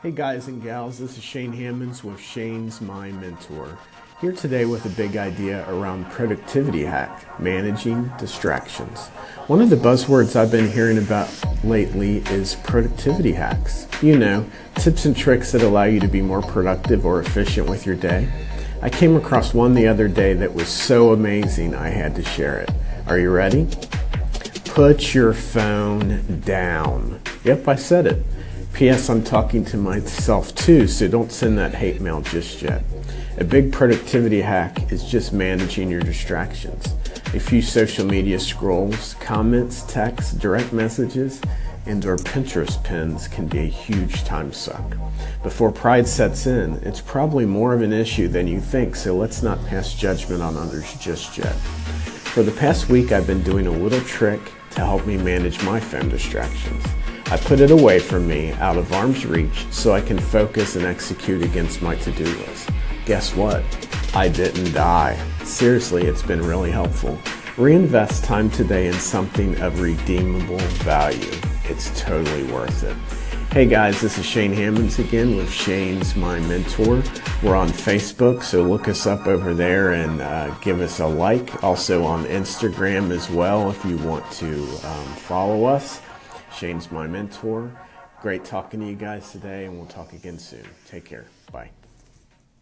Hey guys and gals, this is Shane Hammonds with Shane's My Mentor. Here today with a big idea around productivity hack, managing distractions. One of the buzzwords I've been hearing about lately is productivity hacks. You know, tips and tricks that allow you to be more productive or efficient with your day. I came across one the other day that was so amazing I had to share it. Are you ready? Put your phone down. Yep, I said it. P.S. I'm talking to myself too, so don't send that hate mail just yet. A big productivity hack is just managing your distractions. A few social media scrolls, comments, texts, direct messages, and or Pinterest pins can be a huge time suck. Before pride sets in, it's probably more of an issue than you think, so let's not pass judgment on others just yet. For the past week, I've been doing a little trick to help me manage my phone distractions. I put it away from me, out of arm's reach, so I can focus and execute against my to do list. Guess what? I didn't die. Seriously, it's been really helpful. Reinvest time today in something of redeemable value. It's totally worth it. Hey guys, this is Shane Hammonds again with Shane's My Mentor. We're on Facebook, so look us up over there and uh, give us a like. Also on Instagram as well if you want to um, follow us. Shane's my mentor. Great talking to you guys today, and we'll talk again soon. Take care. Bye.